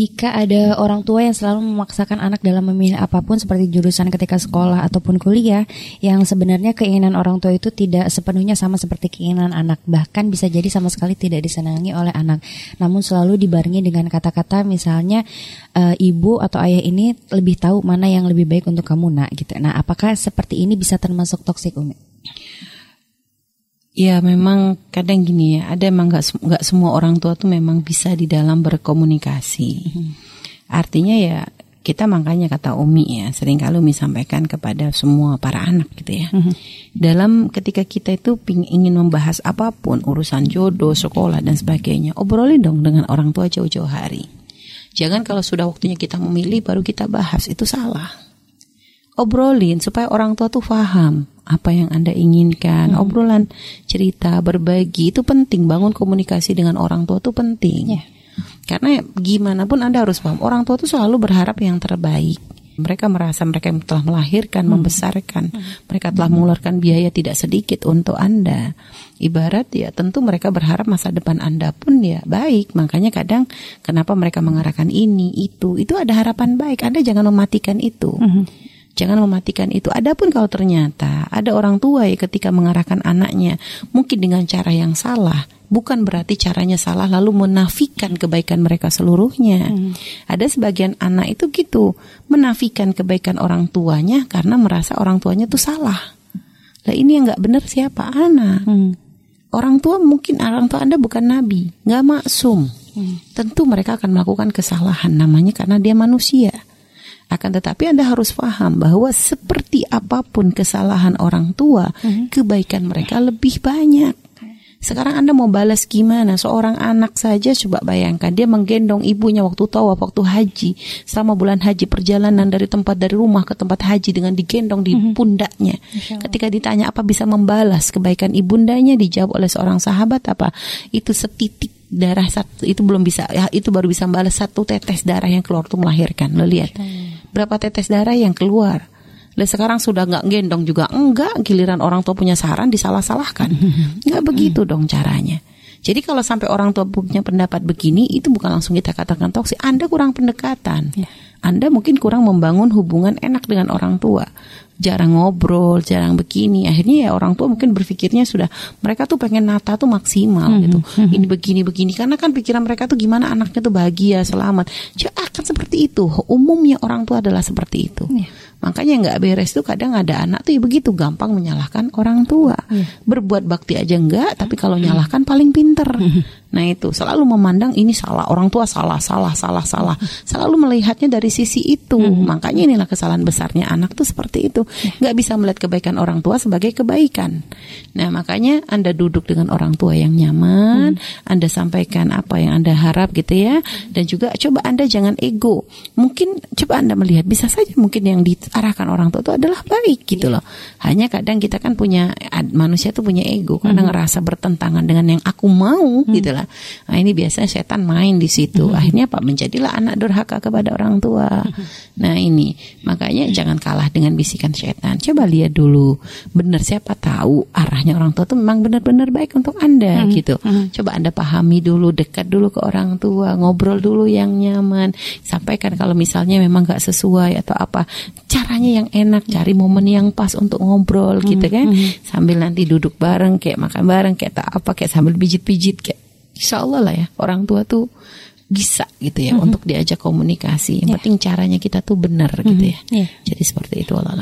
Jika ada orang tua yang selalu memaksakan anak dalam memilih apa pun seperti jurusan ketika sekolah ataupun kuliah, yang sebenarnya keinginan orang tua itu tidak sepenuhnya sama seperti keinginan anak, bahkan bisa jadi sama sekali tidak disenangi oleh anak. Namun selalu dibarengi dengan kata-kata misalnya e, ibu atau ayah ini lebih tahu mana yang lebih baik untuk kamu nak gitu. Nah, apakah seperti ini bisa termasuk toksik Umi? Ya memang kadang gini ya, ada emang nggak nggak semua orang tua tuh memang bisa di dalam berkomunikasi. Hmm. Artinya ya kita makanya kata Umi ya, sering kalau Umi sampaikan kepada semua para anak gitu ya. Hmm. Dalam ketika kita itu ingin membahas apa pun urusan jodoh, sekolah dan sebagainya, obrolin dong dengan orang tua jauh-jauh hari. Jangan kalau sudah waktunya kita memilih baru kita bahas itu salah obrolin supaya orang tua tuh paham apa yang Anda inginkan. Hmm. Obrolan cerita, berbagi itu penting. Bangun komunikasi dengan orang tua itu penting. Yeah. Karena gimana pun Anda harus paham, orang tua tuh selalu berharap yang terbaik. Mereka merasa mereka yang telah melahirkan, hmm. membesarkan, hmm. mereka telah mengeluarkan biaya tidak sedikit untuk Anda. Ibarat ya tentu mereka berharap masa depan Anda pun ya baik. Makanya kadang kenapa mereka mengarahkan ini, itu, itu ada harapan baik. Anda jangan mematikan itu. Hmm Jangan mematikan itu. Adapun kalau ternyata ada orang tua ya ketika mengarahkan anaknya mungkin dengan cara yang salah, bukan berarti caranya salah lalu menafikan kebaikan mereka seluruhnya. Hmm. Ada sebagian anak itu gitu, menafikan kebaikan orang tuanya karena merasa orang tuanya itu salah. Lah ini yang nggak benar siapa anak? Hmm. Orang tua mungkin orang tua Anda bukan nabi, nggak maksum. Hmm. Tentu mereka akan melakukan kesalahan namanya karena dia manusia. Akan tetapi Anda harus paham bahwa seperti apa pun kesalahan orang tua, mm-hmm. kebaikan mereka lebih banyak. Sekarang Anda mau balas gimana? Seorang anak saja coba bayangkan dia menggendong ibunya waktu tawaf, waktu haji. Selama bulan haji perjalanan dari tempat dari rumah ke tempat haji dengan digendong di mm-hmm. pundaknya. Ketika ditanya apa bisa membalas kebaikan ibundanya dijawab oleh seorang sahabat apa? Itu setitik darah satu itu belum bisa ya itu baru bisa membalas satu tetes darah yang keluar tuh melahirkan lo lihat berapa tetes darah yang keluar. Lah sekarang sudah nggak gendong juga enggak, giliran orang tua punya saran disalah-salahkan. Nggak begitu dong caranya. Jadi kalau sampai orang tua punya pendapat begini, itu bukan langsung kita katakan toksik. Anda kurang pendekatan. Ya. Anda mungkin kurang membangun hubungan enak dengan orang tua jarang ngobrol, jarang begini. Akhirnya ya orang tua mungkin berpikirnya sudah mereka tuh pengen nata tuh maksimal mm -hmm. gitu. Mm -hmm. Ini begini begini karena kan pikiran mereka tuh gimana anaknya tuh bahagia, selamat. Jadi akan seperti itu. Umumnya orang tua adalah seperti itu. Yeah. Makanya nggak beres tuh kadang ada anak tuh ya begitu gampang menyalahkan orang tua. Yeah. Berbuat bakti aja enggak, tapi kalau nyalahkan paling pinter. Nah itu selalu memandang ini salah orang tua salah salah salah salah. Selalu melihatnya dari sisi itu. Makanya inilah kesalahan besarnya anak tuh seperti itu. Nggak bisa melihat kebaikan orang tua sebagai kebaikan. Nah makanya anda duduk dengan orang tua yang nyaman, anda sampaikan apa yang anda harap gitu ya. Dan juga coba anda jangan ego. Mungkin coba anda melihat bisa saja mungkin yang di arahkan orang tua itu adalah baik gitu loh. Hanya kadang kita kan punya manusia tuh punya ego karena hmm. ngerasa bertentangan dengan yang aku mau hmm. gitu lah. Nah ini biasanya setan main di situ. Hmm. Akhirnya Pak menjadilah anak durhaka kepada orang tua. Hmm. Nah ini makanya jangan kalah dengan bisikan setan. Coba lihat dulu benar siapa tahu arahnya orang tua tuh memang benar-benar baik untuk anda hmm. gitu. Hmm. Coba anda pahami dulu, dekat dulu ke orang tua, ngobrol dulu yang nyaman. Sampaikan kalau misalnya memang gak sesuai atau apa caranya yang enak cari momen yang pas untuk ngobrol hmm, gitu kan hmm. sambil nanti duduk bareng kayak makan bareng kayak tak apa kayak sambil pijit-pijit kayak insya Allah lah ya orang tua tuh bisa gitu ya hmm. untuk diajak komunikasi yang yeah. penting caranya kita tuh benar hmm. gitu ya yeah. jadi seperti itu Allah